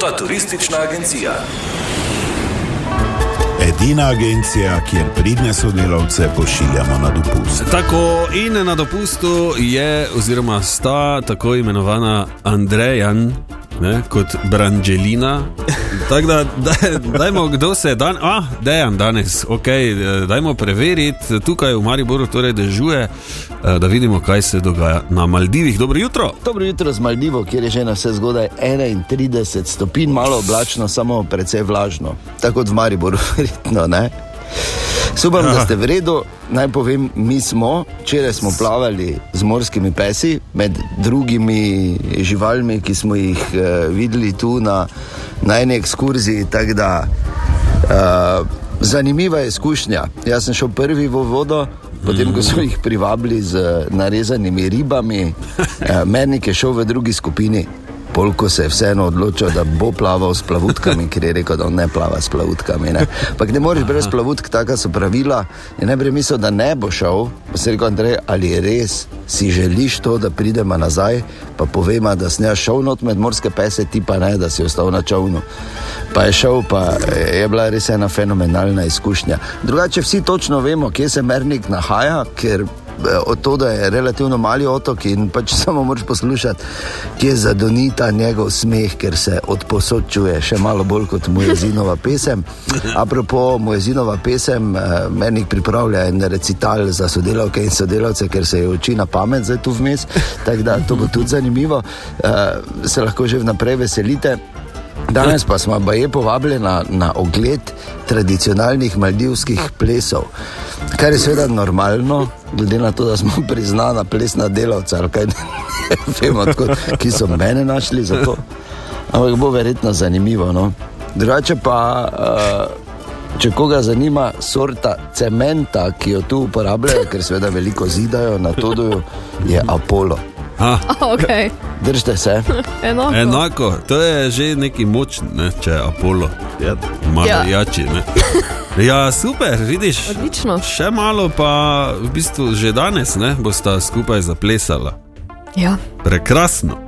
Tota turistična agencija. Edina agencija, kjer pridne sodelavce pošiljamo na dopust. Tako in na dopustu je, oziroma sta tako imenovana Andrejan. Ne, kot Branželina. Tako da, daj, dajmo, kdo se je dan, ah, dejan danes, ok, dajmo preveriti, tukaj v Mariboru torej dežuje, da vidimo, kaj se dogaja na Maldivih. Dobro jutro. Dobro jutro z Maldivo, kjer je že na vse zgodaj 31 stopinj, malo oblačno, samo precej vlažno. Tako kot v Mariboru, verjetno. Ne? Upam, da ste v redu. Naj povem, mi smo, včeraj smo plavali z morskimi pesi, med drugimi živalmi, ki smo jih uh, videli tu na, na eni ekskurziji. Da, uh, zanimiva izkušnja. Jaz sem šel prvi v vodo. Potem, ko so jih privabili z narezanimi ribami, meni je šel v drugi skupini. Polko se je vseeno odločil, da bo plaval s plavutkami, ker je rekel, da on ne plava s plavutkami. Ne, ne moreš brez plavutk, taka so pravila. In najprej mislil, da ne bo šel. Pa si rekel, Andrej, ali je res, si želiš to, da pridemo nazaj, pa povema, da si šel not med morske pese, ti pa ne, da si ostal na čovnu. Pa je šel, pa je bila res ena fenomenalna izkušnja. Drugače, vsi točno vemo, kje se Mernik nahaja, ker od to, da je relativno mali otok in pač samo moraš poslušati, ki je zadonita njegov smeh, ker se odposočuje še malo bolj kot Mojezinova pesem. Apropo Mojezinova pesem, meni pripravlja en recital za sodelavke in sodelavce, ker se je uči na pamet zdaj tu vmes, tako da to bo tudi zanimivo, se lahko že vnaprej veselite. Danes pa smo baje povabljeni na, na ogled tradicionalnih maldivskih plesov, kar je seveda normalno, glede na to, da smo priznana plesna delavca, kaj vemo, tako, ki so mene našli za to. Ampak bo verjetno zanimivo. No? Drugače pa, uh, če koga zanima sorta cementa, ki jo tu uporabljajo, ker seveda veliko zidajo na to, je Apollo. Okay. Držite se. Enako. Enako, to je že neki močni, ne, če je Apollo, ja, malo Ja. jači. Ne. Ja, super, vidiš. Odlično. Še malo, pa v bistvu že danes ne, bosta skupaj zaplesala. Ja. Prekrasno.